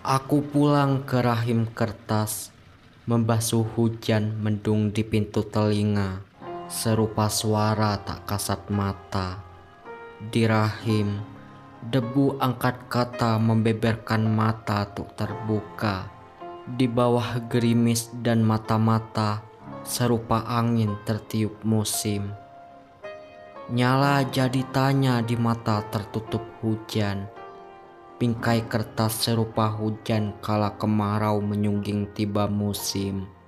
Aku pulang ke rahim kertas, membasuh hujan mendung di pintu telinga, serupa suara tak kasat mata. Di rahim, debu angkat kata membeberkan mata tak terbuka. Di bawah gerimis dan mata-mata, serupa angin tertiup musim. Nyala jadi tanya di mata tertutup hujan. Bingkai kertas serupa hujan kala kemarau menyungging tiba musim.